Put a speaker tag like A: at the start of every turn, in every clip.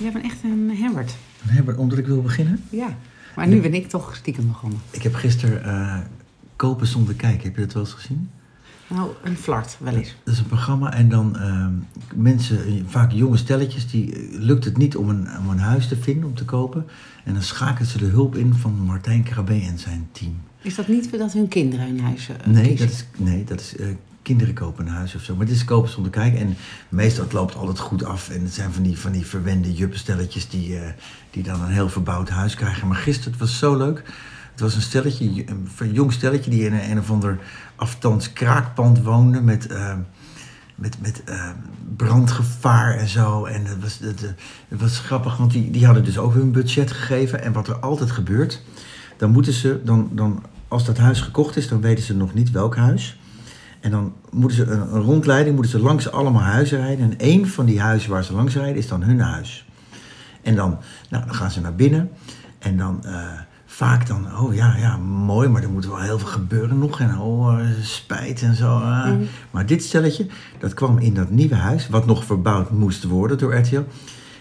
A: Jij bent echt een Herbert.
B: Een Herbert, omdat ik wil beginnen?
A: Ja. Maar nu ben ik toch stiekem begonnen.
B: Ik heb gisteren eh, Kopen zonder kijken. Heb je dat wel eens gezien?
A: Nou, een flart, wel eens.
B: Dat is een programma en dan ehm, mensen, vaak jonge stelletjes, die eh, lukt het niet om een, om een huis te vinden, om te kopen. En dan schakelen ze de hulp in van Martijn Krabbe en zijn team.
A: Is dat niet dat hun kinderen hun huis eh,
B: Nee,
A: kiezen?
B: dat is, nee, dat is eh, kinderen kopen een huis of zo. Maar dit is kopen zonder kijken. En meestal het loopt altijd goed af. En het zijn van die, van die verwende juppenstelletjes die, eh, die dan een heel verbouwd huis krijgen. Maar gisteren, het was zo leuk. Het was een stelletje, een jong stelletje die in een, een of ander afstands kraakpand woonde met... eh, met, met eh, brandgevaar en zo. En het was, het, eh, het was grappig, want die, die hadden dus ook hun budget gegeven. En wat er altijd gebeurt, dan moeten ze, dan, dan, als dat huis gekocht is, dan weten ze nog niet welk huis. En dan moeten ze een, rondleiding, moeten ze langs allemaal huizen rijden. En één van die huizen waar ze langs rijden, is dan hun huis. En dan, nou, dan gaan ze naar binnen. En dan eh, vaak dan, oh ja, ja, mooi, maar er moet wel heel veel gebeuren nog. En oh, eh, spijt en zo.
A: Mhm.
B: Maar dit stelletje, dat kwam in dat nieuwe huis, wat nog verbouwd moest worden door RTL.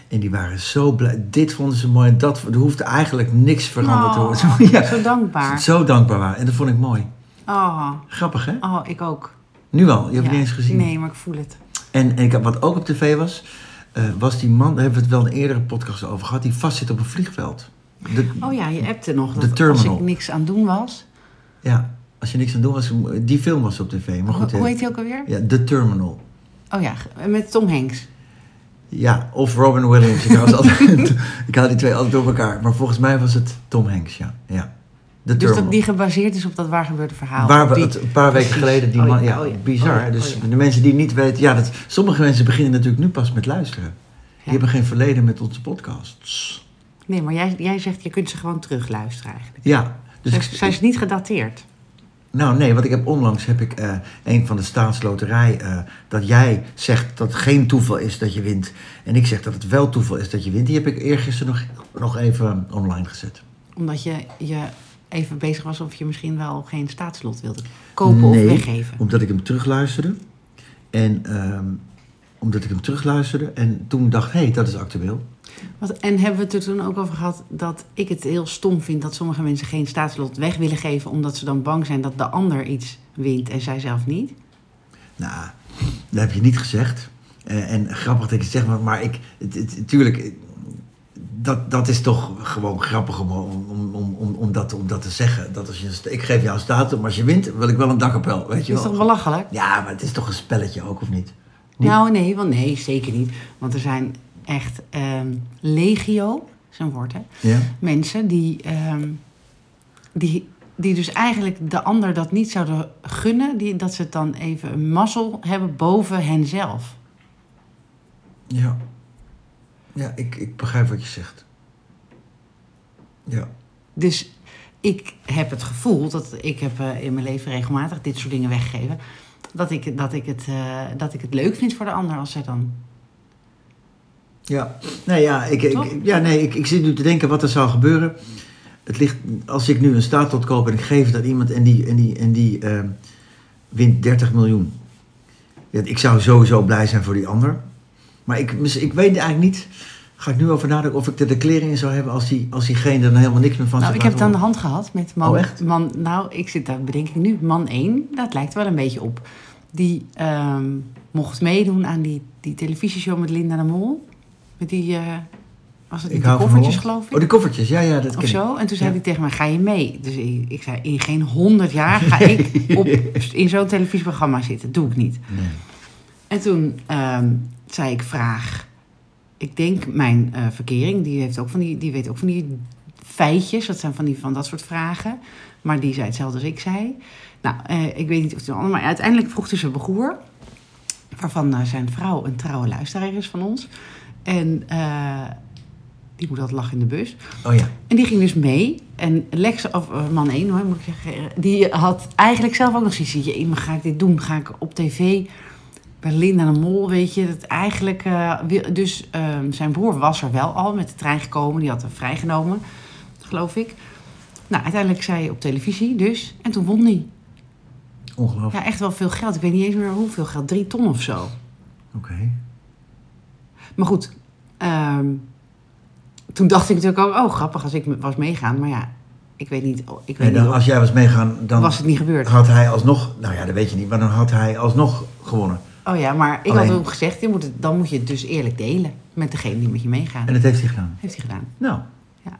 B: En die waren zo blij. Dit vonden ze mooi. en Dat, er hoefde eigenlijk niks veranderd te
A: Oh,
B: worden. ja,
A: Zo dankbaar.
B: zo dankbaar waren. En dat vond ik mooi.
A: Oh,
B: Grappig, hè?
A: oh, ik ook.
B: Nu al. Je hebt
A: Ja.
B: het niet eens gezien.
A: Nee, maar ik voel het.
B: En, en ik, heb- wat ook op tv was, eh, was die man, daar hebben we het wel in een eerdere podcast over gehad, die vastzit op een vliegveld. De,
A: Oh ja, je appte nog
B: De
A: dat als
B: Terminal.
A: ik niks aan doen was.
B: Ja, als je niks aan doen was, die film was op tv. Maar goed,
A: Hoe
B: hè.
A: heet hij ook alweer?
B: Ja, The Terminal.
A: Oh ja, met Tom Hanks.
B: Ja, of Robin Williams. Ik haal, altijd, ik haal die twee altijd door elkaar. Maar volgens mij was het Tom Hanks, ja. ja.
A: Dus dat die gebaseerd is op dat waar gebeurde verhaal.
B: Waar we
A: Die-
B: het een paar weken geleden, die
A: Oh
B: man,
A: ja, oh ja,
B: bizar.
A: oh ja,
B: dus de mensen die niet weten, ja, dat, sommige mensen beginnen natuurlijk nu pas met luisteren. Die hebben geen verleden met onze podcasts.
A: Nee, maar jij, jij zegt je kunt ze gewoon terugluisteren eigenlijk.
B: Ja, dus
A: Zij,
B: ik,
A: zij is niet gedateerd.
B: Nou nee, want ik heb onlangs heb ik eh, een van de staatsloterij eh, dat jij zegt dat het geen toeval is dat je wint en ik zeg dat het wel toeval is dat je wint. Die heb ik eergisteren nog, nog even online gezet.
A: Omdat je, je even bezig was of je misschien wel geen staatslot wilde kopen
B: Nee.
A: of weggeven.
B: Omdat ik hem terugluisterde en ehm, omdat ik hem terugluisterde en toen dacht, hé, hey, dat is actueel.
A: Wat, en hebben we het er toen ook over gehad dat ik het heel stom vind dat sommige mensen geen staatslot weg willen geven omdat ze dan bang zijn dat de ander iets wint en zij zelf niet?
B: Nou, dat heb je niet gezegd. Eh, en grappig dat ik het zeg, maar, maar ik, het, het, tuurlijk, eh, dat, dat is toch gewoon grappig om, om, om, om, om, dat, om dat te zeggen. Dat als je, ik geef jou een staat, maar als je wint, wil ik wel een dakkapel, weet je
A: Dat is
B: wel.
A: toch belachelijk?
B: Ja, maar het is toch een spelletje ook, of niet?
A: Nou, nee, wel nee, zeker niet. Want er zijn echt ehm, legio, een woord hè,
B: Ja?
A: mensen die, ehm, die, die dus eigenlijk de ander dat niet zouden gunnen, die, dat ze het dan even een mazzel hebben boven henzelf.
B: Ja. Ja, ik, ik begrijp wat je zegt. Ja.
A: Dus ik heb het gevoel dat ik heb eh, in mijn leven regelmatig dit soort dingen weggegeven. Dat ik, dat, ik het, eh, dat ik het leuk vind voor de ander als zij dan.
B: Ja, nee, ja, ik, ik, ja, nee ik, ik zit nu te denken wat er zou gebeuren. Het ligt, als ik nu een staatslot koop en ik geef het aan iemand en die, en die, en die ehm, wint 30 miljoen. Ja, ik zou sowieso blij zijn voor die ander. Maar ik, ik weet eigenlijk niet, ga ik nu over nadenken, of ik de declaring zou hebben als, die, als diegene er dan helemaal niks meer van
A: Nou, ik heb het aan de hand gehad met man.
B: Oh, echt?
A: man nou, ik zit daar, bedenk ik nu, man 1, dat lijkt wel een beetje op. Die ehm, mocht meedoen aan die, die televisieshow met Linda de Mol. Met die, eh, was het
B: Ik
A: die koffertjes, geloof ik?
B: Oh, die koffertjes, ja, ja, dat
A: of zo. En toen zei
B: Ja.
A: hij tegen mij, ga je mee? Dus ik, ik zei, in geen honderd jaar ga ik op, in zo'n televisieprogramma zitten. Doe ik niet.
B: Nee.
A: En toen ehm, zei ik, vraag... Ik denk mijn eh, verkering, die, heeft ook van die, die weet ook van die feitjes. Dat zijn van, die, van dat soort vragen. Maar die zei hetzelfde als ik zei. Nou, eh, ik weet niet of het een ander... Maar uiteindelijk vroeg hij zijn broer... waarvan eh, zijn vrouw een trouwe luisteraar is van ons. En die moet altijd lachen in de bus.
B: Oh ja,
A: En die ging dus mee. En Lex, of man 1 hoor, moet ik zeggen. Die had eigenlijk zelf ook nog zoiets. Maar ga ik dit doen? Ga ik op tv bij Linda de Mol, weet je? Dat eigenlijk, eh, dus ehm, zijn broer was er wel al met de trein gekomen. Die had hem vrijgenomen, geloof ik. Nou, uiteindelijk zei hij op televisie dus. En toen won hij.
B: ongelooflijk.
A: Ja, echt wel veel geld. Ik weet niet eens meer hoeveel geld. Drie ton of zo.
B: Oké.
A: Maar goed, ehm, toen dacht ik natuurlijk ook, oh grappig als ik was meegaan. Maar ja, ik weet niet, ik weet
B: Nee, dan,
A: niet
B: als jij was meegaan, dan
A: was het niet gebeurd.
B: had hij alsnog... Nou ja, dat weet je niet, maar dan had hij alsnog gewonnen.
A: Oh ja, maar ik
B: Alleen-
A: had ook gezegd, je moet het, dan moet je het dus eerlijk delen met degene die met je meegaan.
B: En dat heeft hij gedaan.
A: Heeft hij gedaan.
B: Nou.
A: Ja.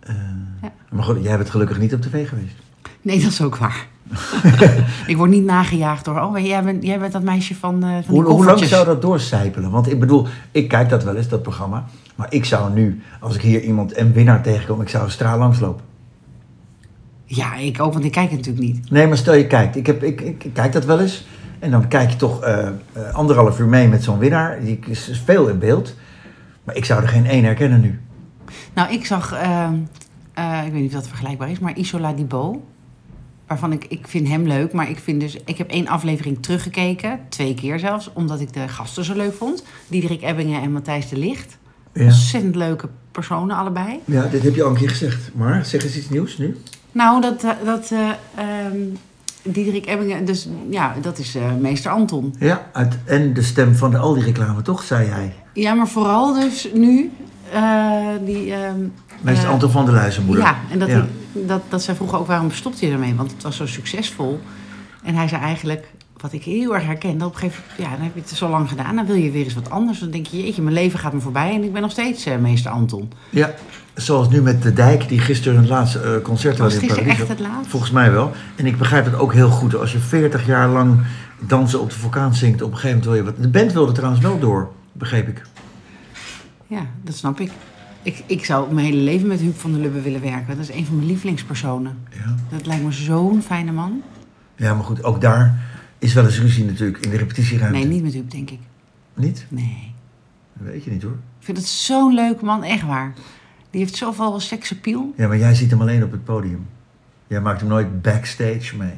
B: Eh,
A: Ja.
B: Maar goed, jij bent gelukkig niet op tv geweest.
A: Nee, dat is ook waar. ik word niet nagejaagd door, oh jij bent, jij bent dat meisje van, eh van die
B: Hoe, hoe lang zou dat doorcijpelen? Want ik bedoel, ik kijk dat wel eens, dat programma. Maar ik zou nu, als ik hier iemand een winnaar tegenkom, ik zou straal langslopen.
A: Ja, ik ook, want ik kijk het natuurlijk niet.
B: Nee, maar stel je kijkt. Ik, heb, ik, ik, ik kijk dat wel eens. En dan kijk je toch eh, eh, anderhalf uur mee met zo'n winnaar. Die is veel in beeld. Maar ik zou er geen één herkennen nu.
A: Nou, ik zag, ehm, eh, ik weet niet of dat vergelijkbaar is, maar Isola Di Bo. Waarvan ik, ik vind hem leuk, maar ik vind dus, ik heb één aflevering teruggekeken, twee keer zelfs, omdat ik de gasten zo leuk vond. Diederik Ebbingen en Matthijs de Licht.
B: Ja.
A: Ontzettend leuke personen allebei.
B: ja, dit heb je al een keer gezegd. Maar zeg eens iets nieuws nu.
A: Nou, dat, dat eh, ehm, Diederik Ebbingen, dus ja, dat is eh, meester Anton.
B: Ja, uit, en de stem van de Aldi-reclame, toch, zei hij.
A: Ja, maar vooral dus nu, eh, die... ehm,
B: Meester
A: eh,
B: Anton van der Luizenmoeder.
A: Ja, en dat,
B: Ja.
A: hij- dat, dat zij vroegen ook waarom stopte je ermee? Want het was zo succesvol. En hij zei eigenlijk, wat ik heel erg herkende, op een gegeven moment, ja, dan heb je het zo lang gedaan, dan wil je weer eens wat anders. Dan denk je, jeetje, mijn leven gaat me voorbij en ik ben nog steeds meester Anton.
B: Ja, zoals nu met de Dijk, die gisteren het laatste eh, concert
A: Was
B: had in
A: gisteren
B: Parijs.
A: echt het laatst?
B: Volgens mij wel. En ik begrijp het ook heel goed. Als je 40 jaar lang dansen op de vulkaan zingt, op een gegeven moment wil je wat. De band wilde trouwens wel door, begreep ik.
A: Ja, dat snap ik. Ik, ik zou mijn hele leven met Huub van der Lubbe willen werken. Dat is een van mijn lievelingspersonen.
B: Ja.
A: Dat lijkt me zo'n fijne man.
B: ja, maar goed, ook daar is wel eens ruzie natuurlijk in de repetitieruimte.
A: Nee, niet met Huub, denk ik.
B: Niet?
A: Nee.
B: Dat weet je niet hoor.
A: Ik vind het zo'n leuke man, echt waar. Die heeft zoveel seksappeal.
B: Ja, maar jij ziet hem alleen op het podium. Jij maakt hem nooit backstage mee.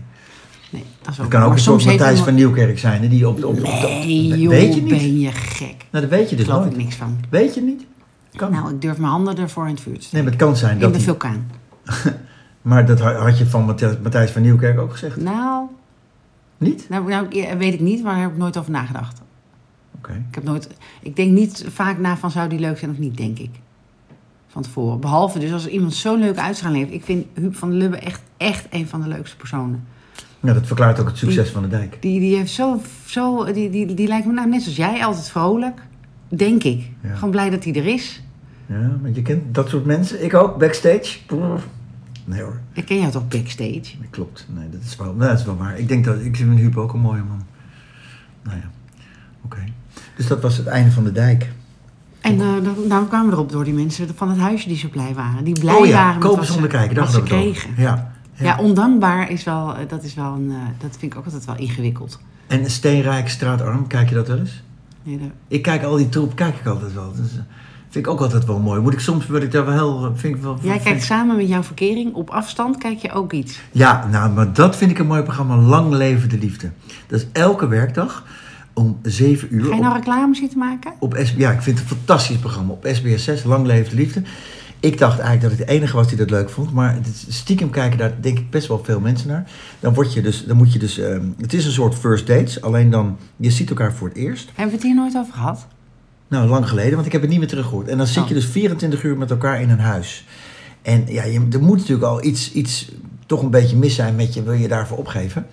A: Nee, dat is ook
B: Het kan ook een soort Matthijs
A: hij
B: van Nieuwkerk zijn, hè, die op, op, op,
A: Nee,
B: Weet je niet?
A: ben je gek.
B: Nou, dat weet je dus
A: Daar geloof
B: nooit.
A: ik niks van.
B: Weet je niet? Kan.
A: Nou, ik durf mijn handen ervoor in het vuur te
B: nee,
A: steken.
B: maar het kan zijn
A: in
B: dat
A: de
B: hij-
A: vulkaan.
B: Maar dat ha- had je van Matthijs- van Nieuwkerk ook gezegd?
A: Nou,
B: Niet?
A: nou, nou, weet ik niet, maar daar heb ik nooit over nagedacht.
B: Oké.
A: Ik, heb nooit, ik denk niet vaak na van zou die leuk zijn of niet, denk ik. Van tevoren. Behalve dus als iemand zo leuk uitstraling heeft. Ik vind Huub van der Lubbe echt, echt een van de leukste personen.
B: Nou, dat verklaart ook het succes van de dijk.
A: Die, die heeft zo, zo die, die, die lijkt me nou net zoals jij, altijd vrolijk. Denk ik.
B: Ja.
A: Gewoon blij dat hij er is.
B: Ja, want je kent dat soort mensen. Ik ook, backstage. Nee hoor,
A: Ik ken jou toch backstage?
B: klopt. Nee, dat is wel, dat is wel waar. Ik denk dat, ik vind Huub ook een mooie man. Nou ja, oké. Dus dat was het einde van de dijk.
A: En eh, dan, kwamen we erop door die mensen van het huisje die zo blij waren. Die blij
B: oh ja,
A: waren met
B: kopen zonder
A: ze,
B: kijken,
A: wat ze kregen.
B: Ja, ja.
A: Ja, ondankbaar is wel, eh, dat is wel een, eh, dat vind ik ook altijd wel ingewikkeld.
B: En steenrijk, straatarm, kijk je dat wel eens?
A: Nee, de-
B: Ik kijk al die troep, kijk ik altijd wel. Dus, vind ik ook altijd wel mooi. Moet ik soms, word ik daar wel heel, vind ik wel...
A: Jij kijkt samen met jouw verkering, op afstand kijk je ook iets.
B: Ja, nou, maar dat vind ik een mooi programma. Lang leven de liefde. Dat is elke werkdag om 7 uur.
A: Ga je nou reclame zitten maken?
B: Op S ja, ik vind het een fantastisch programma. Op SBS 6, Lang Leef de Liefde. Ik dacht eigenlijk dat ik de enige was die dat leuk vond. Maar stiekem kijken daar denk ik best wel veel mensen naar. Dan, word je dus, dan moet je dus... ehm, het is een soort first dates. Alleen dan, je ziet elkaar voor het eerst.
A: Hebben we het hier nooit over gehad?
B: Nou, lang geleden, want ik heb het niet meer teruggehoord. En dan zit
A: Oh.
B: je dus 24 uur met elkaar in een huis. En ja, je, er moet natuurlijk al iets, iets toch een beetje mis zijn met je. Wil je daarvoor opgeven?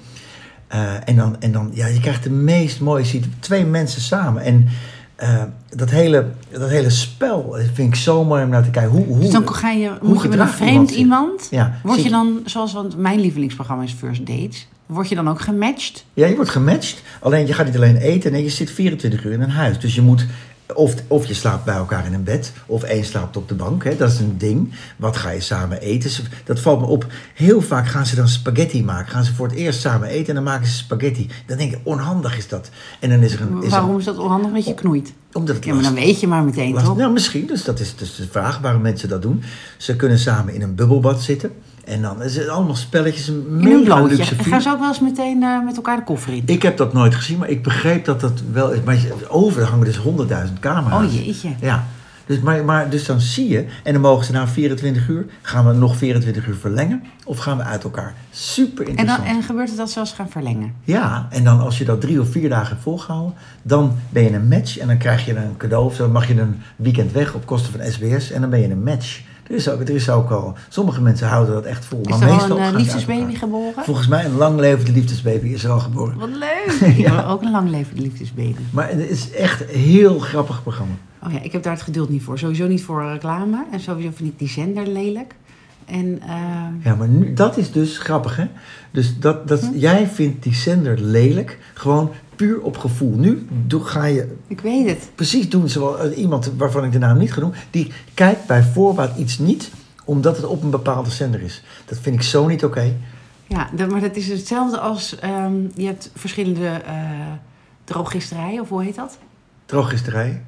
B: Eh, en dan, en dan, ja, je krijgt de meest mooie ziet twee mensen samen. En eh, dat, hele, dat hele spel vind ik zo mooi om naar te kijken. Hoe, hoe,
A: Dus dan ga je, moet je met een vreemd
B: iemand ja,
A: Word je dan, zoals want mijn lievelingsprogramma is First Dates... Word je dan ook gematcht?
B: Ja, je wordt gematcht. Alleen je gaat niet alleen eten, nee, je zit 24 uur in een huis. Dus je moet, of, of je slaapt bij elkaar in een bed, of één slaapt op de bank. Hè, dat is een ding. Wat ga je samen eten? Dat valt me op. Heel vaak gaan ze dan spaghetti maken. Gaan ze voor het eerst samen eten en dan maken ze spaghetti. Dan denk ik, onhandig is dat. En dan is er een... Is
A: Waarom is dat onhandig met je knoeit?
B: omdat het
A: Ja, maar dan weet je maar meteen,
B: last-
A: toch?
B: nou, misschien. Dus dat is dus de vraag waarom mensen dat doen. Ze kunnen samen in een bubbelbad zitten. En dan is het allemaal spelletjes. Een
A: In een blootje. Gaan ze ook wel eens meteen eh, met elkaar de koffer in?
B: Ik heb dat nooit gezien, maar ik begreep dat dat wel is. Maar over hangen dus honderdduizend camera's.
A: Oh jeetje.
B: Ja, Dus, maar, maar, dus dan zie je, en dan mogen ze na 24 uur, gaan we nog 24 uur verlengen of gaan we uit elkaar? Super
A: En,
B: interessant.
A: dan, en gebeurt het dat ze als gaan verlengen?
B: Ja, en dan als je dat drie of vier dagen hebt volgehouden, dan ben je een match en dan krijg je een cadeau of zo. Dan mag je een weekend weg op kosten van SBS en dan ben je een match. Er is ook, er is ook al, sommige mensen houden dat echt vol.
A: Is
B: maar
A: er al
B: meestal
A: een eh, liefdesbaby geboren?
B: Volgens mij een lang levende liefdesbaby is er al geboren.
A: Wat leuk! Ik wil ook een lang levende liefdesbaby.
B: Maar het is echt een heel grappig programma.
A: Oh ja, ik heb daar het geduld niet voor. Sowieso niet voor reclame. En sowieso vind ik die zender lelijk. En ehm,
B: Ja, maar nu, dat is dus grappig, hè? Dus dat, dat,
A: Hm?
B: jij vindt die zender lelijk, gewoon puur op gevoel. Nu doe, ga je
A: ik weet het.
B: precies doen zoals iemand waarvan ik de naam niet genoemd, die kijkt bij voorbaat iets niet omdat het op een bepaalde zender is. Dat vind ik zo niet oké.
A: Ja, dat- maar dat is hetzelfde als... ehm, je hebt verschillende eh drooggisterijen, of hoe heet dat?
B: Drooggisterij.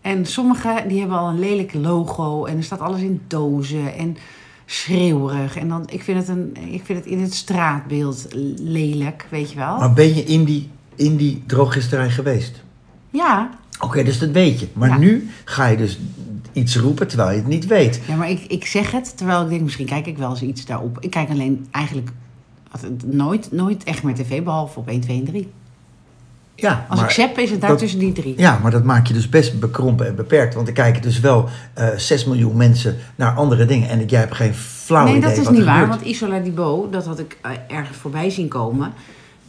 A: En sommige die hebben al een lelijk logo en er staat alles in dozen en schreeuwerig. En dan, ik, vind het een, ik vind het in het straatbeeld lelijk, weet je wel?
B: Maar ben je in die, in die drooggisterij geweest?
A: Ja,
B: Oké, dus dat weet je. Maar
A: Ja.
B: nu ga je dus iets roepen terwijl je het niet weet.
A: ja, maar ik, ik zeg het terwijl ik denk, misschien kijk ik wel eens iets daarop. Ik kijk alleen eigenlijk wat- nooit, nooit echt meer tv, behalve op 1, 2 en 3.
B: Ja,
A: Als
B: maar,
A: ik zap, is het daar
B: dat-
A: tussen die drie.
B: ja, maar dat maak je dus best bekrompen en beperkt. Want er kijken dus wel eh 6 miljoen mensen naar andere dingen. En jij hebt geen flauw
A: nee,
B: idee
A: dat is
B: wat
A: niet waar, want Isola di Bo, dat had ik eh, ergens voorbij zien komen.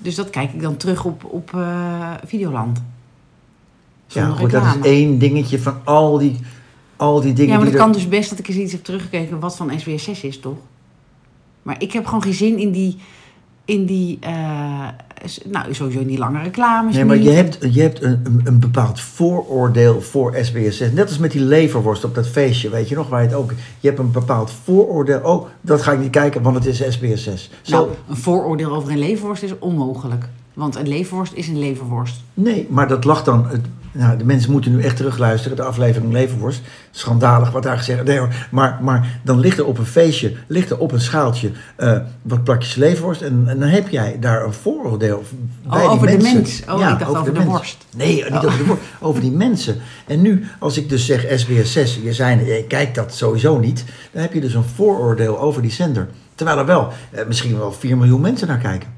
A: Dus dat kijk ik dan terug op, op eh, Videoland.
B: Ja, goed, dat is één dingetje van al die, al die dingen
A: Ja, maar het
B: er...
A: kan dus best dat ik eens iets heb teruggekeken wat van SBS 6 is, toch? Maar ik heb gewoon geen zin in die, in die eh, nou, sowieso in die lange reclames
B: Nee, maar
A: niet.
B: je hebt, je hebt een, een, bepaald vooroordeel voor SBS6. Net als met die leverworst op dat feestje, weet je nog, waar je het ook... Je hebt een bepaald vooroordeel. Oh, dat ga ik niet kijken, want het is SBS6. Zo,
A: Nou, een vooroordeel over een leverworst is onmogelijk. Want een leverworst is een leverworst.
B: Nee, maar dat lag dan... Het, nou, de mensen moeten nu echt terugluisteren, de aflevering Leverworst. Schandalig wat daar gezegd. Nee, hoor, maar, maar dan ligt er op een feestje, ligt er op een schaaltje eh, wat plakjes leverworst. En, en dan heb jij daar een vooroordeel bij die
A: Oh, over de
B: mensen.
A: mens. Oh, ik dacht over de worst.
B: Nee, niet
A: Oh.
B: over de worst. Over die mensen. En nu, als ik dus zeg SBS6, je, zei, je kijkt dat sowieso niet. Dan heb je dus een vooroordeel over die zender. Terwijl er wel eh, misschien wel 4 miljoen mensen naar kijken.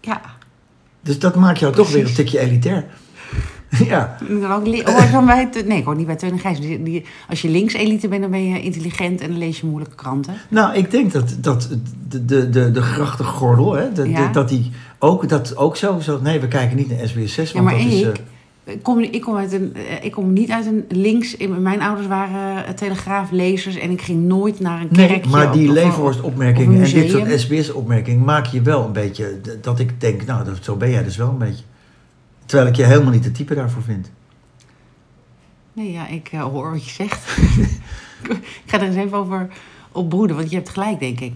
A: Ja.
B: Dus dat maakt jou toch weer een tikje elitair. ja.
A: Hoor dan bij nee, ik hoor niet bij Teun en Gijs. Als je links-elite bent, dan ben je intelligent en dan lees je moeilijke kranten.
B: Nou, ik denk dat, dat de, de, de, de grachtengordel, hè, de, dat die ook, dat ook zo, zo... Nee, we kijken niet naar SBS6, want
A: Ja, maar
B: dat is... eh,
A: ik, kom, ik, kom uit een, eh, ik kom niet uit een links. in- Mijn ouders waren eh, telegraaflezers en ik ging nooit naar een
B: nee,
A: kerkje.
B: maar die
A: een
B: en dit soort
A: museum.
B: SBS-opmerking maak je wel een beetje... Dat ik denk, nou, dat, zo ben jij dus wel een beetje. Terwijl ik je helemaal niet de type daarvoor vind.
A: Nee, ja, ik eh, hoor wat je zegt. ik ga er eens even over opbroeden, want je hebt gelijk, denk ik.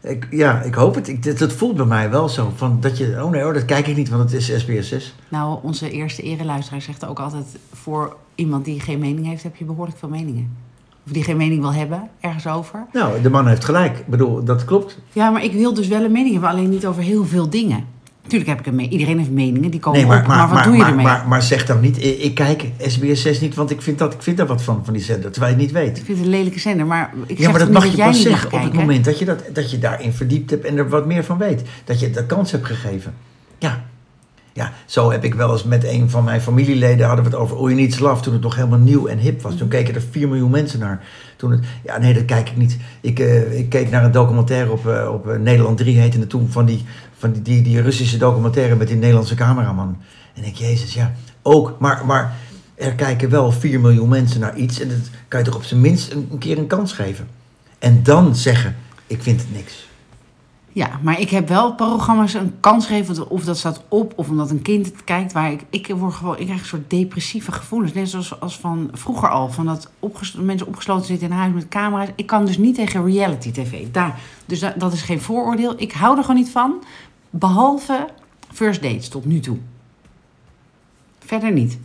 B: Ik, ja, ik hoop het. Ik, het. het voelt bij mij wel zo. Van dat je, oh nee hoor, dat kijk ik niet, want het is SBS6.
A: Nou, onze eerste ereluisteraar zegt ook altijd... voor iemand die geen mening heeft, heb je behoorlijk veel meningen. Of die geen mening wil hebben, ergens over.
B: Nou, de man heeft gelijk. Ik bedoel, dat klopt.
A: Ja, maar ik wil dus wel een mening hebben, alleen niet over heel veel dingen. Tuurlijk heb ik een. Iedereen heeft meningen, die komen
B: Nee, maar,
A: op.
B: maar,
A: Maar, wat
B: maar,
A: doe je ermee?
B: Maar, maar zeg dan niet, ik, ik kijk SBS6 niet, want ik vind, dat, ik vind daar wat van, van die zender. Terwijl je het niet weet.
A: ik vind het een lelijke zender, maar ik
B: Ja, maar dat mag
A: niet
B: je pas
A: niet
B: zeggen op het moment dat je, dat, dat je daarin verdiept hebt en er wat meer van weet. Dat je de kans hebt gegeven. Ja. Ja, zo heb ik wel eens met een van mijn familieleden hadden we het over You Need Is Love toen het nog helemaal nieuw en hip was. Toen keken er 4 miljoen mensen naar. Toen het, ja, nee, dat kijk ik niet. Ik, eh, ik keek naar een documentaire op, eh, op eh, Nederland 3 heette het toen van die, van die, die, die Russische documentaire met die Nederlandse cameraman. En ik, Jezus, ja, ook. Maar, maar er kijken wel 4 miljoen mensen naar iets en dat kan je toch op zijn minst een, keer een kans geven. En dan zeggen, ik vind het niks.
A: Ja, maar ik heb wel programma's een kans gegeven, of dat staat op, of omdat een kind het kijkt, waar ik, ik word gewoon, ik krijg een soort depressieve gevoelens. Net zoals als van vroeger al, van dat mensen opgesloten zitten in huis met camera's. Ik kan dus niet tegen reality tv. Daar, dus dat is geen vooroordeel. Ik hou er gewoon niet van, behalve first dates tot nu toe. Verder niet.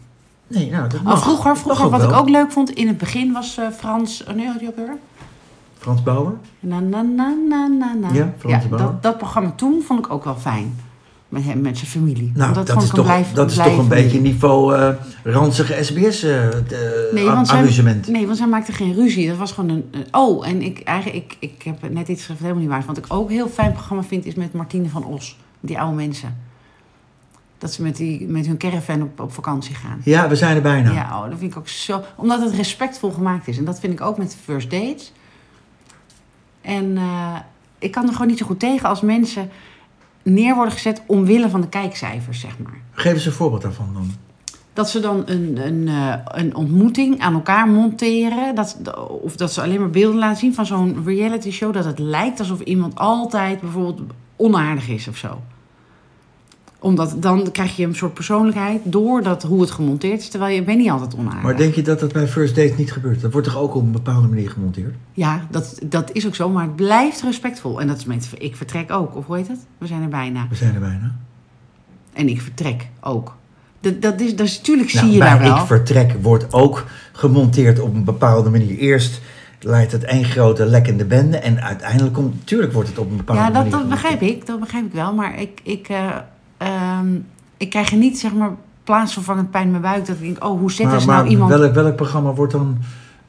B: Nee, nou, dat
A: Maar
B: mag.
A: vroeger, vroeger wat
B: wel.
A: ik ook leuk vond, in het begin was eh, Frans, oh nee, had die ook weer?
B: Frans Bauer?
A: Na, na, na, na, na, na.
B: Ja, Frans Bauer.
A: dat, dat programma toen vond ik ook wel fijn. Met hem, met zijn familie.
B: Nou, dat, is toch, dat is toch een beetje niveau eh ranzige SBS eh, de-
A: Nee, want zij-
B: amusement.
A: Nee, want zij maakte geen ruzie. Dat was gewoon een... oh, en ik, eigenlijk, ik, ik heb net iets geschreven, helemaal niet waar. Wat ik ook een heel fijn programma vind, is met Martine van Os. Die oude mensen. Dat ze met, die, met hun caravan op, op vakantie gaan.
B: Ja, we zijn er bijna.
A: Ja, oh, dat vind ik ook zo... Omdat het respectvol gemaakt is. En dat vind ik ook met first dates. En eh, ik kan er gewoon niet zo goed tegen als mensen neer worden gezet omwille van de kijkcijfers, zeg maar.
B: Geef eens een voorbeeld daarvan dan.
A: Dat ze dan een, een, eh, een ontmoeting aan elkaar monteren. Dat, of dat ze alleen maar beelden laten zien van zo'n reality show. Dat het lijkt alsof iemand altijd bijvoorbeeld onaardig is of zo. Omdat dan krijg je een soort persoonlijkheid door dat, hoe het gemonteerd is. Terwijl je bent niet altijd onaardig.
B: Maar denk je dat dat bij First Date niet gebeurt? Dat wordt toch ook op een bepaalde manier gemonteerd?
A: Ja, dat, dat is ook zo. Maar het blijft respectvol. En dat is met ik vertrek ook. Of hoe heet het? We zijn er bijna.
B: We zijn er bijna.
A: En ik vertrek ook. Dat, dat is, dat is, natuurlijk
B: Nou,
A: zie je daar wel.
B: Ik Vertrek wordt ook gemonteerd op een bepaalde manier. Eerst leidt het één grote lekkende bende. En uiteindelijk komt... Natuurlijk wordt het op een bepaalde
A: Ja,
B: manier
A: dat, dat begrijp ik. Dat begrijp ik wel. Maar ik, ik, eh, ehm, ik krijg er niet, zeg maar, plaatsvervangend pijn in mijn buik. Dat ik denk, oh, hoe
B: Maar,
A: ze
B: maar
A: nou iemand...
B: welk, welk programma wordt dan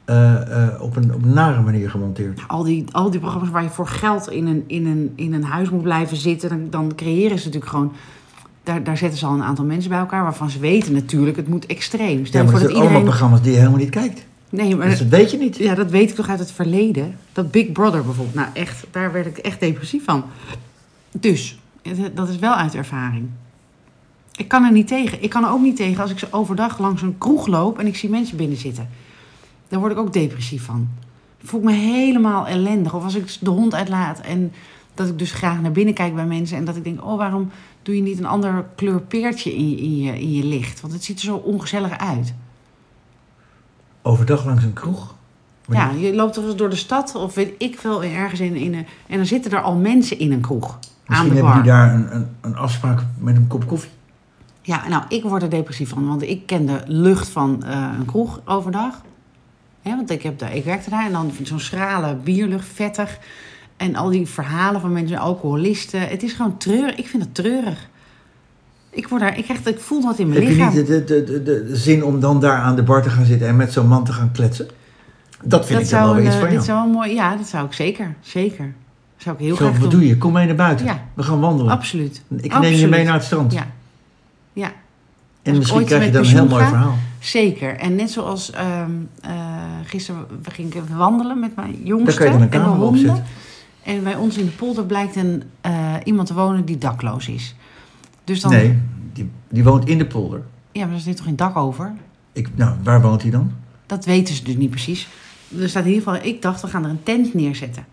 B: eh, eh, op, een, op een nare manier gemonteerd?
A: Al die, al die programma's waar je voor geld in een, in een, in een huis moet blijven zitten... dan, dan creëren ze natuurlijk gewoon... Daar, daar zetten ze al een aantal mensen bij elkaar... waarvan ze weten natuurlijk, het moet extreem.
B: Ja,
A: Stel
B: maar
A: voor
B: dat zijn allemaal programma's die je helemaal niet kijkt.
A: Nee, maar
B: Dus dat weet je niet.
A: Ja, dat weet ik toch uit het verleden. Dat Big Brother bijvoorbeeld. Nou, echt, daar werd ik echt depressief van. Dus, dat is wel uit ervaring. Ik kan er niet tegen. Ik kan er ook niet tegen als ik zo overdag langs een kroeg loop en ik zie mensen binnen zitten. Daar word ik ook depressief van. Ik voel me helemaal ellendig. Of als ik de hond uitlaat en dat ik dus graag naar binnen kijk bij mensen en dat ik denk, oh, waarom doe je niet een ander kleur peertje in je, in je, in je licht? Want het ziet er zo ongezellig uit.
B: Overdag langs een kroeg.
A: Ja, je loopt toch eens door de stad of weet ik veel, ergens in, in een, en dan zitten er al mensen in een kroeg. Aan
B: Misschien
A: de
B: hebben die daar een, een, een afspraak met een kop koffie.
A: Ja, nou, ik word er depressief van, want ik ken de lucht van eh, een kroeg overdag. Hè, want ik, heb daar, ik werkte daar en dan zo'n schrale bierlucht, vettig. En al die verhalen van mensen, alcoholisten. Het is gewoon treurig. Ik vind het treurig. Ik, word daar, ik, krijg, ik voel dat in mijn
B: Heb je
A: lichaam.
B: niet de, de, de, de, de zin om dan daar aan de bar te gaan zitten en met zo'n man te gaan kletsen? Dat vind ik dan wel weer iets
A: eh,
B: van
A: dit
B: jou.
A: zou wel mooi, ja, dat zou ik zeker. Zeker. Zou ik heel
B: Zo,
A: graag
B: wat
A: doen.
B: doe je? Kom mee naar buiten.
A: Ja.
B: We gaan wandelen.
A: Absoluut.
B: Ik neem je mee naar het strand.
A: Ja. Ja,
B: En
A: ik
B: misschien krijg je dan een heel mooi
A: ga,
B: verhaal.
A: zeker. En net zoals ehm eh, gisteren we gingen wandelen met mijn
B: Daar
A: jongste
B: kan je dan een
A: en
B: op
A: honden. En bij ons in de polder blijkt een, eh, iemand te wonen die dakloos is. Dus dan,
B: Nee, die, die woont in de polder.
A: Ja, maar er zit toch geen dak over?
B: Ik, nou, waar woont hij dan?
A: Dat weten ze dus niet precies. Er staat in ieder geval, ik dacht, we gaan er een tent neerzetten.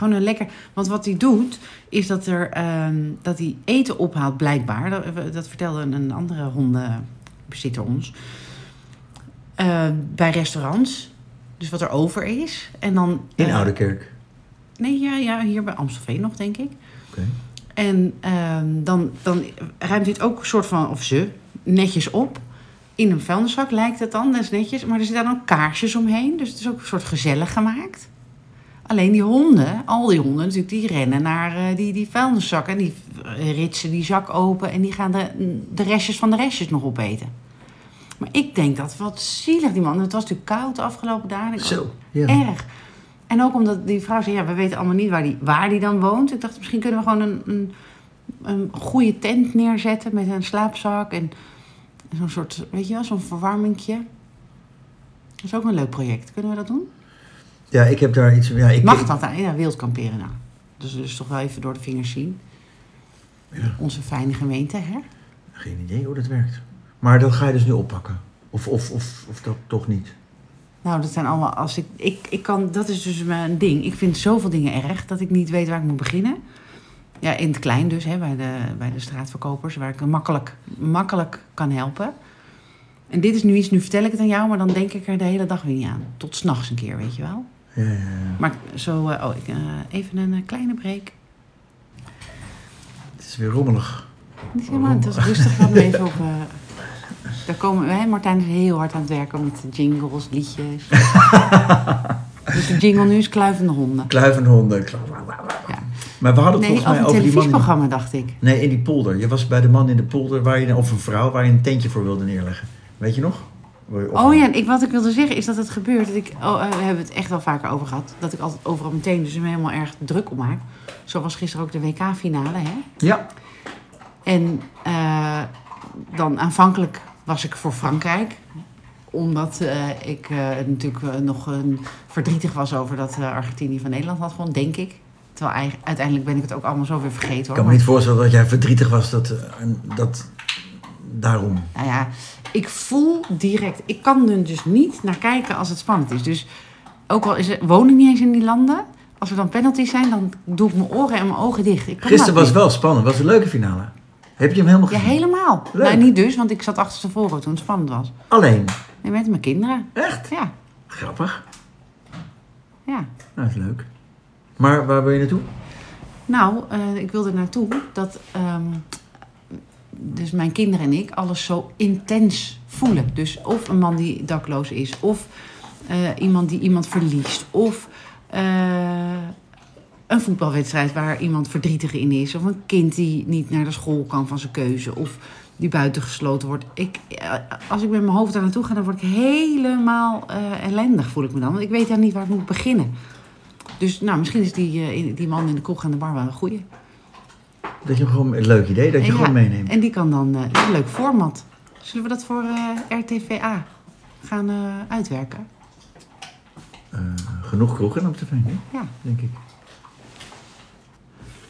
A: Gewoon een lekker. Want wat hij doet, is dat, er, ehm, dat hij eten ophaalt, blijkbaar. Dat, dat vertelde een andere hondenbezitter ons. Eh, bij restaurants. Dus wat er over is. En dan.
B: In
A: eh,
B: Oudekerk.
A: Nee, ja, ja, hier bij Amstelveen nog, denk ik.
B: Oké.
A: En ehm, dan, dan ruimt hij het ook een soort van, of ze, netjes op. In een vuilniszak lijkt het dan, dat is netjes. Maar er zitten dan ook kaarsjes omheen. Dus het is ook een soort gezellig gemaakt. Alleen die honden, al die honden natuurlijk, die rennen naar eh, die, die vuilniszak. En die eh, ritsen die zak open en die gaan de, de restjes van de restjes nog opeten. Maar ik denk dat, wat zielig die man. Het was natuurlijk koud de afgelopen dagen.
B: Zo. Ja.
A: Erg. En ook omdat die vrouw zei, ja, we weten allemaal niet waar die, waar die dan woont. Ik dacht, misschien kunnen we gewoon een, een, een goede tent neerzetten met een slaapzak en zo'n soort, weet je wel, zo'n verwarmingje. Dat is ook een leuk project. Kunnen we dat doen?
B: Ja, ik heb daar iets... Ja, ik,
A: Mag dat? Ja, wild kamperen nou. Dus, dus toch wel even door de vingers zien.
B: Ja.
A: Onze fijne gemeente, hè?
B: Geen idee hoe dat werkt. Maar dat ga je dus nu oppakken. Of, of, of, of dat toch niet.
A: Nou, dat zijn allemaal. Als ik, ik, ik kan, dat is dus mijn ding. Ik vind zoveel dingen erg dat ik niet weet waar ik moet beginnen. Ja, in het klein dus, hè, bij, de, bij de straatverkopers, waar ik makkelijk, makkelijk kan helpen. En dit is nu iets, nu vertel ik het aan jou, maar dan denk ik er de hele dag weer niet aan. Tot s'nachts een keer, weet je wel.
B: Ja.
A: Maar zo, eh, oh, ik, eh, even een eh, kleine break.
B: Het is weer rommelig.
A: Niet helemaal, het was rustig, we hadden even op... daar komen wij, Martijn is heel hard aan het werken met jingles, liedjes. dus de jingle nu is kluivende honden.
B: Kluivende honden.
A: Ja.
B: Maar we hadden het
A: Nee,
B: volgens mij
A: over
B: over die man...
A: televisieprogramma, dacht ik.
B: Nee, in die polder. Je was bij de man in de polder, waar je, of een vrouw, waar je een tentje voor wilde neerleggen. Weet je nog?
A: Oh ja, en ik, wat ik wilde zeggen is dat het gebeurt. Dat ik, oh, eh, we hebben het echt wel vaker over gehad. Dat ik altijd overal meteen dus me helemaal erg druk om maak. Zo was gisteren ook de WK-finale. Hè?
B: Ja.
A: En eh, dan aanvankelijk was ik voor Frankrijk. Omdat eh, ik natuurlijk nog verdrietig was over dat Argentinië van Nederland had gewonnen, denk ik. Terwijl uiteindelijk ben ik het ook allemaal zo weer vergeten
B: Ik
A: hoor.
B: kan me niet voorstellen dat jij verdrietig was dat, dat daarom.
A: Nou ja, ik voel direct. Ik kan er dus niet naar kijken als het spannend is. Dus ook al is het, woon ik niet eens in die landen. Als er dan penalties zijn, dan doe ik mijn oren en mijn ogen dicht. Ik kan
B: Gisteren was wel spannend, was een leuke finale. Heb je hem helemaal
A: Ja,
B: gezien?
A: helemaal.
B: Leuk.
A: Nou, niet dus, want ik zat achter tevoren toen het spannend was.
B: Alleen.
A: Nee, met mijn kinderen.
B: Echt?
A: Ja,
B: Grappig.
A: ja.
B: Nou, dat is leuk. Maar waar wil je naartoe?
A: Nou, eh, ik wilde naartoe dat ehm, dus mijn kinderen en ik alles zo intens voelen. Dus of een man die dakloos is, of eh, iemand die iemand verliest, of eh, een voetbalwedstrijd waar iemand verdrietig in is, of een kind die niet naar de school kan van zijn keuze, of die buitengesloten wordt. Ik, eh, als ik met mijn hoofd daar naartoe ga, dan word ik helemaal ellendig, voel ik me dan. Want ik weet dan niet waar ik moet beginnen. Dus nou, misschien is die, die man in de kroeg aan de bar wel een goeie.
B: Dat je hem gewoon, een leuk idee, dat je gewoon meeneemt.
A: En die kan dan, eh, een leuk format. Zullen we dat voor eh, RTVA gaan eh, uitwerken?
B: Genoeg kroegen op tv, hè?
A: Ja.
B: denk ik.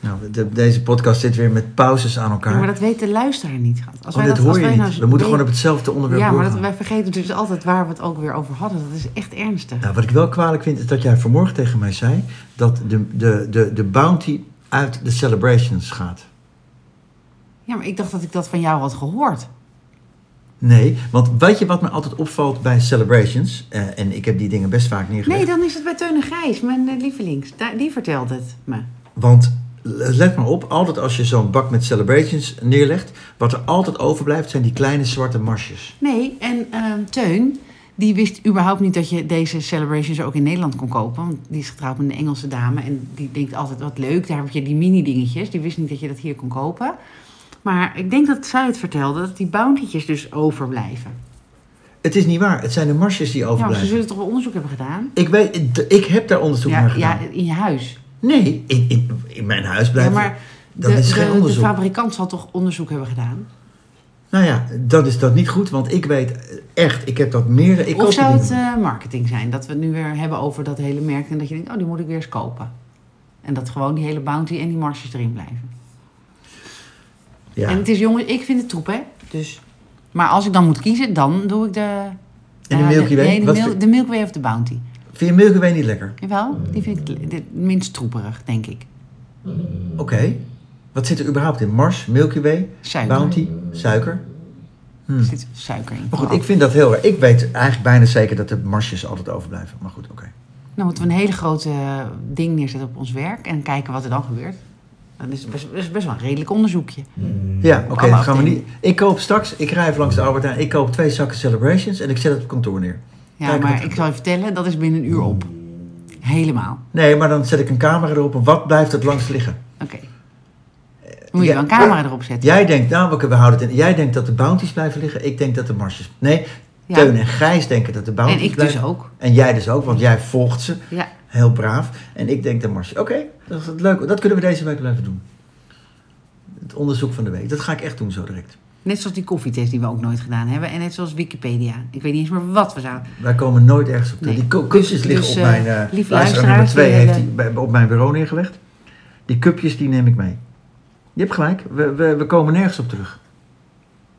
B: Nou, de- deze podcast zit weer met pauzes aan elkaar.
A: Ja, maar dat weet de luisteraar niet. Als
B: oh,
A: wij dat, als
B: hoor je
A: wij
B: niet.
A: nou
B: we moeten
A: weten-
B: gewoon op hetzelfde onderwerp
A: Ja, maar dat, wij vergeten dus altijd waar we het ook weer over hadden. Dat is echt ernstig.
B: Nou, wat ik wel kwalijk vind, is dat jij vanmorgen tegen mij zei... dat de, de, de, de bounty uit de celebrations gaat.
A: Ja, maar ik dacht dat ik dat van jou had gehoord.
B: Nee, want weet je wat me altijd opvalt bij celebrations... eh, en ik heb die dingen best vaak neergelegd...
A: Nee, dan is het bij Teun en Gijs, mijn eh, lievelings. Daar- die vertelt het me.
B: Want let maar op, altijd als je zo'n bak met celebrations neerlegt... wat er altijd overblijft, zijn die kleine zwarte marsjes.
A: Nee, en ehm, Teun, die wist überhaupt niet dat je deze celebrations ook in Nederland kon kopen. Want die is getrouwd met een Engelse dame en die denkt altijd wat leuk. Daar heb je die mini dingetjes. Die wist niet dat je dat hier kon kopen. Maar ik denk dat zij het vertelde, dat die bounty'tjes dus overblijven.
B: Het is niet waar, het zijn de marsjes die
A: Ja, maar ze
B: overblijven.
A: zullen toch wel onderzoek hebben gedaan?
B: Ik, weet, ik heb daar onderzoek
A: Ja,
B: naar gedaan.
A: ja, in je huis.
B: Nee, in, in, in mijn huis
A: Ja,
B: blijft...
A: maar de,
B: is geen
A: de, de
B: onderzoek.
A: fabrikant zal toch onderzoek hebben gedaan?
B: Nou ja, dat is dat niet goed, want ik weet echt, ik heb dat meer... Ik
A: of zou het eh, marketing zijn? Dat we het nu weer hebben over dat hele merk en dat je denkt, oh, die moet ik weer eens kopen. En dat gewoon die hele bounty en die marsjes erin blijven.
B: ja.
A: En het is jongens, ik vind het troep, hè. Dus, maar als ik dan moet kiezen, dan doe ik de...
B: En de
A: ja,
B: Milky Way?
A: Nee, de, Mil- de Milky Way of de Bounty.
B: Vind je Milky Way niet lekker?
A: Jawel, die vind ik het het minst troeperig, denk ik.
B: Oké. Wat zit er überhaupt in? Mars, Milky Way,
A: Suiker.
B: Bounty, suiker? Hm.
A: Er zit suiker in.
B: Maar goed, ik vind dat heel erg. Ik weet eigenlijk bijna zeker dat de marsjes altijd overblijven. Maar goed, oké.
A: Nou moeten we een hele grote ding neerzetten op ons werk en kijken wat er dan gebeurt. Dat is best, dat is best wel een redelijk onderzoekje.
B: Ja, oké, dat gaan we niet. Ik koop straks, ik rij even langs de Albert Heijn, ik koop twee zakken Celebrations en ik zet het op kantoor neer.
A: Ja,
B: Kijken
A: maar ik zal je vertellen, dat is binnen een uur op. Helemaal.
B: Nee, maar dan zet ik een camera erop en wat blijft het langs liggen?
A: Oké. Moet je wel een camera erop zetten.
B: Jij denkt, nou, we, houden het in. Jij denkt dat de bounties blijven liggen, ik denk dat de marsjes. Nee,
A: Ja.
B: Teun en Gijs denken dat de bounties
A: En ik
B: blijven.
A: dus ook.
B: En jij dus ook, want jij volgt ze.
A: Ja.
B: Heel braaf. En ik denk de marsjes. Oké, dat is het leuk. Dat kunnen we deze week blijven doen. Het onderzoek van de week. Dat ga ik echt doen zo direct.
A: Net zoals die koffietest die we ook nooit gedaan hebben. En net zoals Wikipedia. Ik weet niet eens meer wat we zouden.
B: Wij komen nooit ergens op.
A: Nee.
B: Die ku- cupjes
A: Dus-
B: liggen
A: dus,
B: op
A: eh,
B: mijn...
A: lieve
B: luisteraar nummer
A: luisteraars,
B: twee
A: die
B: heeft
A: hebben-
B: die bij- op mijn bureau neergelegd. Die cupjes die neem ik mee. Je hebt gelijk. We, we, we komen nergens op terug.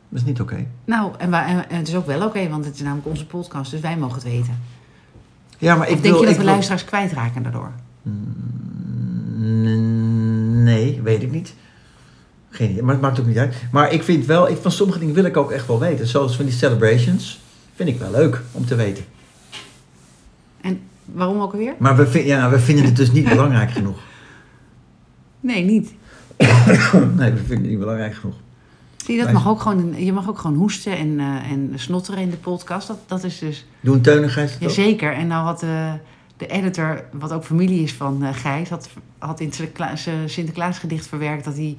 B: Dat is niet oké.
A: Nou, en, het is ook wel oké, want het is namelijk onze podcast. Dus wij mogen het weten.
B: Ja, maar ik
A: of denk
B: wil...
A: je dat we
B: wil-
A: luisteraars kwijtraken daardoor?
B: Mm, Nee, weet ik niet. Geen idee, maar het maakt ook niet uit. Maar ik vind wel, ik, van sommige dingen wil ik ook echt wel weten. Zoals van die celebrations, vind ik wel leuk om te weten.
A: En waarom ook alweer?
B: Maar we, vind- ja, we vinden het dus niet belangrijk genoeg.
A: Nee, niet.
B: Nee, we vinden het niet belangrijk genoeg.
A: Zie je, dat mag ook gewoon, je mag ook gewoon hoesten en, eh, en snotteren in de podcast. Dat, dat is dus...
B: Doen Teun en Gijs dat ook?
A: Jazeker. En nou had de, de editor, wat ook familie is van eh, Gijs, had, had in eh, Sinterklaasgedicht verwerkt dat hij,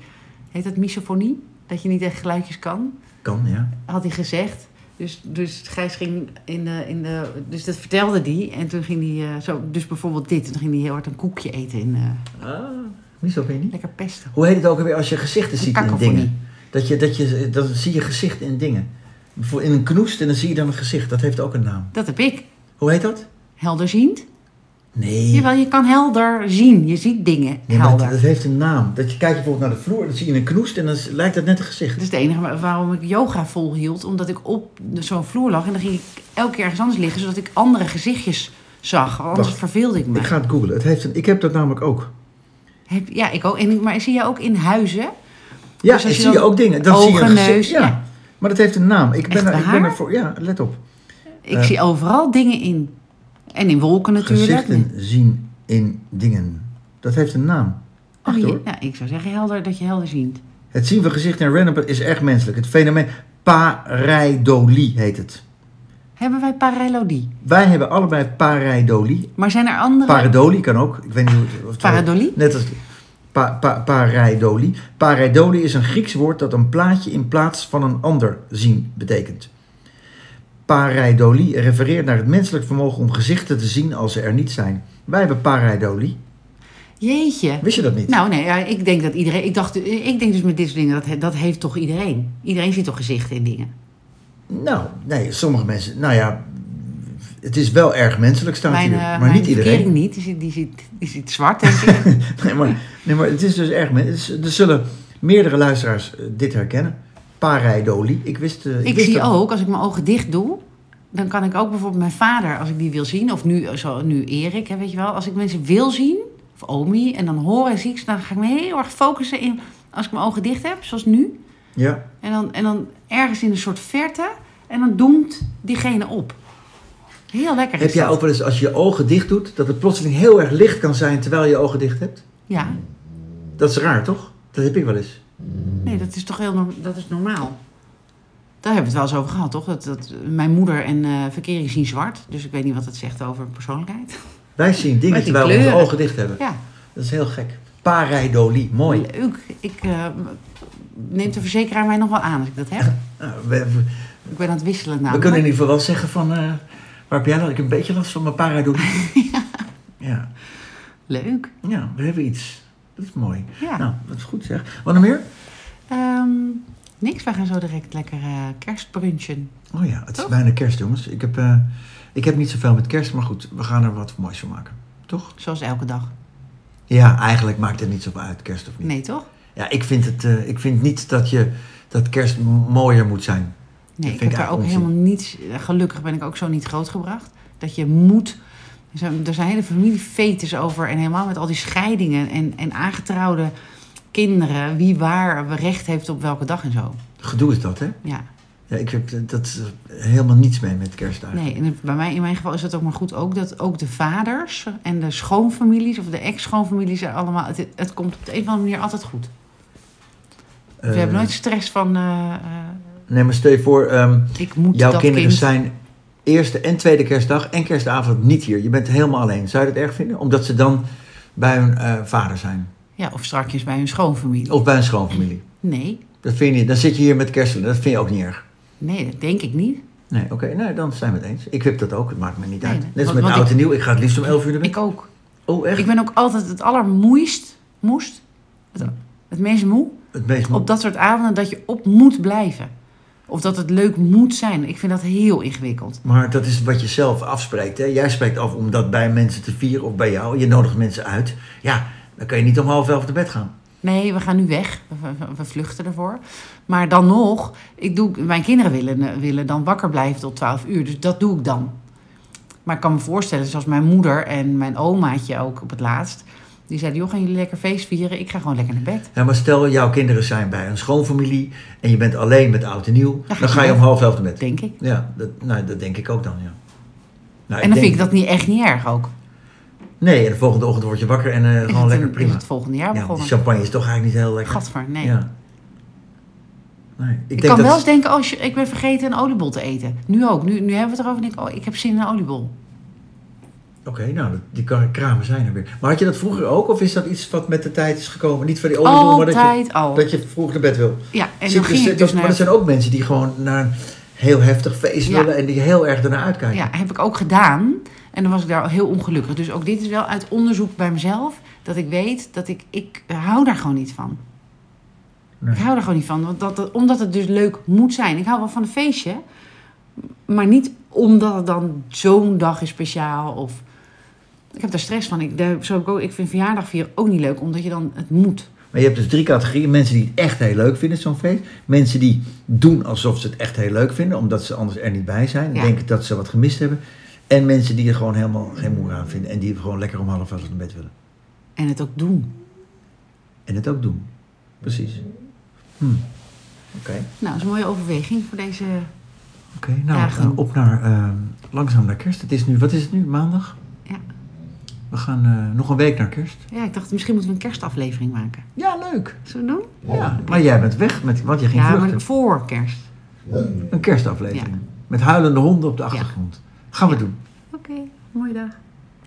A: heet dat misofonie? Dat je niet echt geluidjes kan?
B: Kan, ja.
A: Had hij gezegd. Dus, dus Gijs ging in de, in de. Dus dat vertelde hij. En toen ging hij. eh, zo, dus bijvoorbeeld dit. En toen ging hij heel hard een koekje eten in.
B: Ah, misofonie.
A: lekker pesten.
B: Hoe heet het ook alweer als je gezichten ziet in dingen? Dat je, dat je, dan zie je gezicht in dingen. Bijvoorbeeld in een knoest en dan zie je dan een gezicht. Dat heeft ook een naam.
A: Dat heb ik.
B: Hoe heet dat?
A: Helderziend.
B: Nee.
A: Jawel, je kan helder zien. Je ziet dingen
B: Nee,
A: helder.
B: dat, dat heeft een naam. Dat je kijkt bijvoorbeeld naar de vloer, dan zie je een knoest en dan lijkt dat net een gezicht.
A: Dat is het enige wa- waarom ik yoga volhield. Omdat ik op zo'n vloer lag. En dan ging ik elke keer ergens anders liggen. Zodat ik andere gezichtjes zag. Anders
B: Wacht.
A: verveelde ik me.
B: Ik ga het googlen. Het heeft een, ik heb dat namelijk ook.
A: Heb, ja, ik ook. En, maar zie je ook in huizen?
B: Ja,
A: Dus
B: zie je ook dingen. Dan zie je een
A: neus,
B: ja.
A: ja.
B: Maar dat heeft een naam. Ik ben, er, ik ben
A: waar?
B: ervoor. Ja, let op.
A: Ik
B: Eh,
A: zie overal dingen in. En in wolken natuurlijk.
B: Gezichten zien in dingen. Dat heeft een naam.
A: Oh, je-
B: hoor.
A: ja, ik zou zeggen helder, dat je helder ziet.
B: Het zien van gezichten in random is echt menselijk. Het fenomeen pareidolie heet het.
A: Hebben wij pareidolie?
B: Wij hebben allebei pareidolie.
A: Maar zijn er andere...
B: Pareidolie kan ook. Ik weet niet hoe het...
A: Pareidolie?
B: Net als pa, pa, pareidolie. Pareidolie is een Grieks woord dat een plaatje in plaats van een ander zien betekent. Pareidolie refereert naar het menselijk vermogen om gezichten te zien als ze er niet zijn. Wij hebben pareidolie.
A: Jeetje.
B: Wist je dat niet?
A: Nou nee, ja, ik denk dat iedereen... Ik, dacht, ik denk dus met dit soort dingen, dat, dat heeft toch iedereen? Iedereen ziet toch gezichten in dingen?
B: Nou, nee, sommige mensen... Nou ja, het is wel erg menselijk staat
A: Mijn,
B: hier.
A: eh,
B: Maar
A: mijn
B: niet iedereen.
A: niet. Die ziet, die, ziet, die ziet zwart, denk ik.
B: Nee maar, nee, maar het is dus erg menselijk. Er zullen meerdere luisteraars eh, dit herkennen. Pareidolie. Ik wist... eh,
A: ik
B: wist
A: zie
B: dat-
A: ook, als ik mijn ogen dicht doe... dan kan ik ook bijvoorbeeld mijn vader, als ik die wil zien... of nu, zo, nu Erik, hè, weet je wel... als ik mensen wil zien, of Omi... en dan hoor en zie ik ze... dan ga ik me heel erg focussen in... als ik mijn ogen dicht heb, zoals nu...
B: Ja.
A: en dan, en dan ergens in een soort verte... en dan doemt diegene op. Heel lekker
B: Heb jij ook wel eens als je je ogen dicht doet, dat het plotseling heel erg licht kan zijn terwijl je je ogen dicht hebt?
A: Ja,
B: Dat is raar, toch? Dat heb ik wel eens.
A: nee, dat is toch heel norm- dat is normaal. Daar hebben we het wel eens over gehad, toch? Dat, dat, mijn moeder en eh verkering zien zwart. Dus ik weet niet wat het zegt over persoonlijkheid.
B: Wij zien dingen terwijl we onze ogen dicht hebben.
A: Ja,
B: Dat is heel gek. Pareidolie, mooi.
A: leuk. Ik eh, neemt de verzekeraar mij nog wel aan als ik dat heb.
B: Nou, we, we-
A: Ik ben aan het wisselen
B: we
A: namelijk.
B: kunnen in ieder geval wel zeggen van... eh, waar heb jij dan? Ik heb een beetje last van mijn pareidolie. ja.
A: Leuk.
B: ja, we hebben iets. Dat is mooi.
A: Ja.
B: Nou, dat is goed zeg. Wat nog meer?
A: Ehm, niks, wij gaan zo direct lekker eh, kerstbrunchen.
B: Oh ja, het is bijna kerst jongens. Ik heb, eh, ik heb niet zoveel met kerst, maar goed. We gaan er wat moois van maken. Toch?
A: Zoals elke dag.
B: Ja, eigenlijk maakt het niet zoveel uit, kerst of niet.
A: Nee, toch?
B: Ja, ik vind, het, ik vind niet dat, je, dat kerst mooier moet zijn.
A: Nee,
B: Dat
A: ik
B: vind
A: heb daar ook helemaal niets... Gelukkig ben ik ook zo niet grootgebracht. Dat je moet... Er zijn, er zijn hele familiefetes over. En helemaal met al die scheidingen en, en aangetrouwde kinderen. Wie waar recht heeft op welke dag en zo.
B: Gedoe is dat, hè?
A: Ja,
B: Ja, ik heb dat helemaal niets mee met kerst eigenlijk.
A: nee. En bij mij, in mijn geval is het ook maar goed ook dat ook de vaders en de schoonfamilies of de ex-schoonfamilies allemaal. Het, het komt op de een of andere manier altijd goed. We
B: Eh,
A: hebben nooit stress van. eh, eh,
B: Nee, maar stel je voor, ehm,
A: ik moet
B: jouw kinderen
A: kind.
B: zijn eerste en tweede kerstdag en kerstavond niet hier. Je bent helemaal alleen. Zou je dat erg vinden? Omdat ze dan bij hun eh, vader zijn.
A: Ja, of strakjes bij hun schoonfamilie.
B: Of bij een schoonfamilie.
A: Nee,
B: Dat vind je niet. Dan zit je hier met kerst. Dat vind je ook niet erg.
A: nee, dat denk ik niet.
B: Nee, oké. Nee, dan zijn we het eens. Ik heb dat ook. Het maakt me niet
A: Nee,
B: uit. Net als met oud
A: ik-
B: en nieuw. Ik ga het liefst om 11 uur naar bed.
A: Ik ook.
B: Oh, echt?
A: Ik ben ook altijd het allermoeist, moest, het, het meest moe,
B: Het meest
A: op dat soort avonden dat je op moet blijven. Of dat het leuk moet zijn. Ik vind dat heel ingewikkeld.
B: Maar dat is wat je zelf afspreekt. Hè? Jij spreekt af om dat bij mensen te vieren of bij jou. Je nodigt mensen uit. Ja, dan kan je niet om half elf te bed gaan.
A: Nee, we gaan nu weg. We, vluchten ervoor. Maar dan nog, ik doe, mijn kinderen willen, willen dan wakker blijven tot 12 uur. Dus dat doe ik dan. Maar ik kan me voorstellen, zoals mijn moeder en mijn omaatje ook op het laatst. Die zeiden, joh, gaan jullie lekker feest vieren? Ik ga gewoon lekker naar bed.
B: Ja, maar stel, jouw kinderen zijn bij een schoonfamilie en je bent alleen met oud en nieuw. Dan
A: je
B: ga je om half elf te bed.
A: Denk ik.
B: Ja, dat, nou, dat denk ik ook dan, ja. Nou,
A: en dan
B: denk-
A: vind ik dat niet, echt niet erg ook.
B: Nee, en de volgende ochtend word je wakker en
A: Is
B: gewoon
A: het,
B: lekker prima.
A: Is het volgende jaar
B: Ja,
A: begonnen?
B: champagne is toch eigenlijk niet heel lekker.
A: Gadver, nee.
B: Ja. Nee, ik,
A: Ik,
B: denk
A: kan
B: dat...
A: wel eens denken, oh, shit, ik ben vergeten een oliebol te eten. Nu ook. Nu, nu hebben we het erover en denk ik, oh, ik heb zin in een oliebol.
B: Oké, nou, dat- die kramen zijn er weer. Maar had je dat vroeger ook? Of is dat iets wat met de tijd is gekomen? Niet van die oliebollen, maar dat je,
A: al.
B: dat je vroeg naar bed wil?
A: Ja, en
B: Zit zit-
A: dus
B: maar
A: naar...
B: er zijn ook mensen die gewoon naar een heel heftig feest
A: Ja.
B: willen en die heel erg ernaar uitkijken.
A: Ja, heb ik ook gedaan. En dan was ik daar heel ongelukkig. Dus ook dit is wel uit onderzoek bij mezelf. Dat ik weet dat ik... Ik hou daar gewoon niet van.
B: Nee.
A: Ik hou daar gewoon niet van. Want dat, dat- omdat het dus leuk moet zijn. Ik hou wel van een feestje. Maar niet omdat het dan zo'n dag is speciaal. Of... Ik heb daar stress van. Ik, daar, zo ik, ook, ik vind verjaardag vieren ook niet leuk. Omdat je dan... Het moet.
B: Maar je hebt dus drie categorieën. Mensen die het echt heel leuk vinden, zo'n feest. Mensen die doen alsof ze het echt heel leuk vinden, omdat ze anders er niet bij zijn.
A: Ja.
B: Denken dat ze wat gemist hebben. En mensen die er gewoon helemaal geen moer aan vinden. En die gewoon lekker om half elf naar bed willen.
A: En het ook doen.
B: En het ook doen. Precies. Hm. Oké.
A: Nou, dat is een mooie overweging voor deze...
B: Oké, nou
A: Dagen.
B: op naar, eh, langzaam naar kerst. Het is nu, wat is het nu, maandag?
A: Ja.
B: We gaan eh, nog een week naar kerst.
A: Ja, ik dacht misschien moeten we een kerstaflevering maken.
B: Ja, leuk.
A: Zullen we doen?
B: Ja, maar jij bent weg, met, want je ging
A: Ja,
B: vluchten.
A: maar voor kerst.
B: Een kerstaflevering. Met huilende honden op de achtergrond. Gaan we
A: Ja.
B: doen.
A: Oké, mooie dag.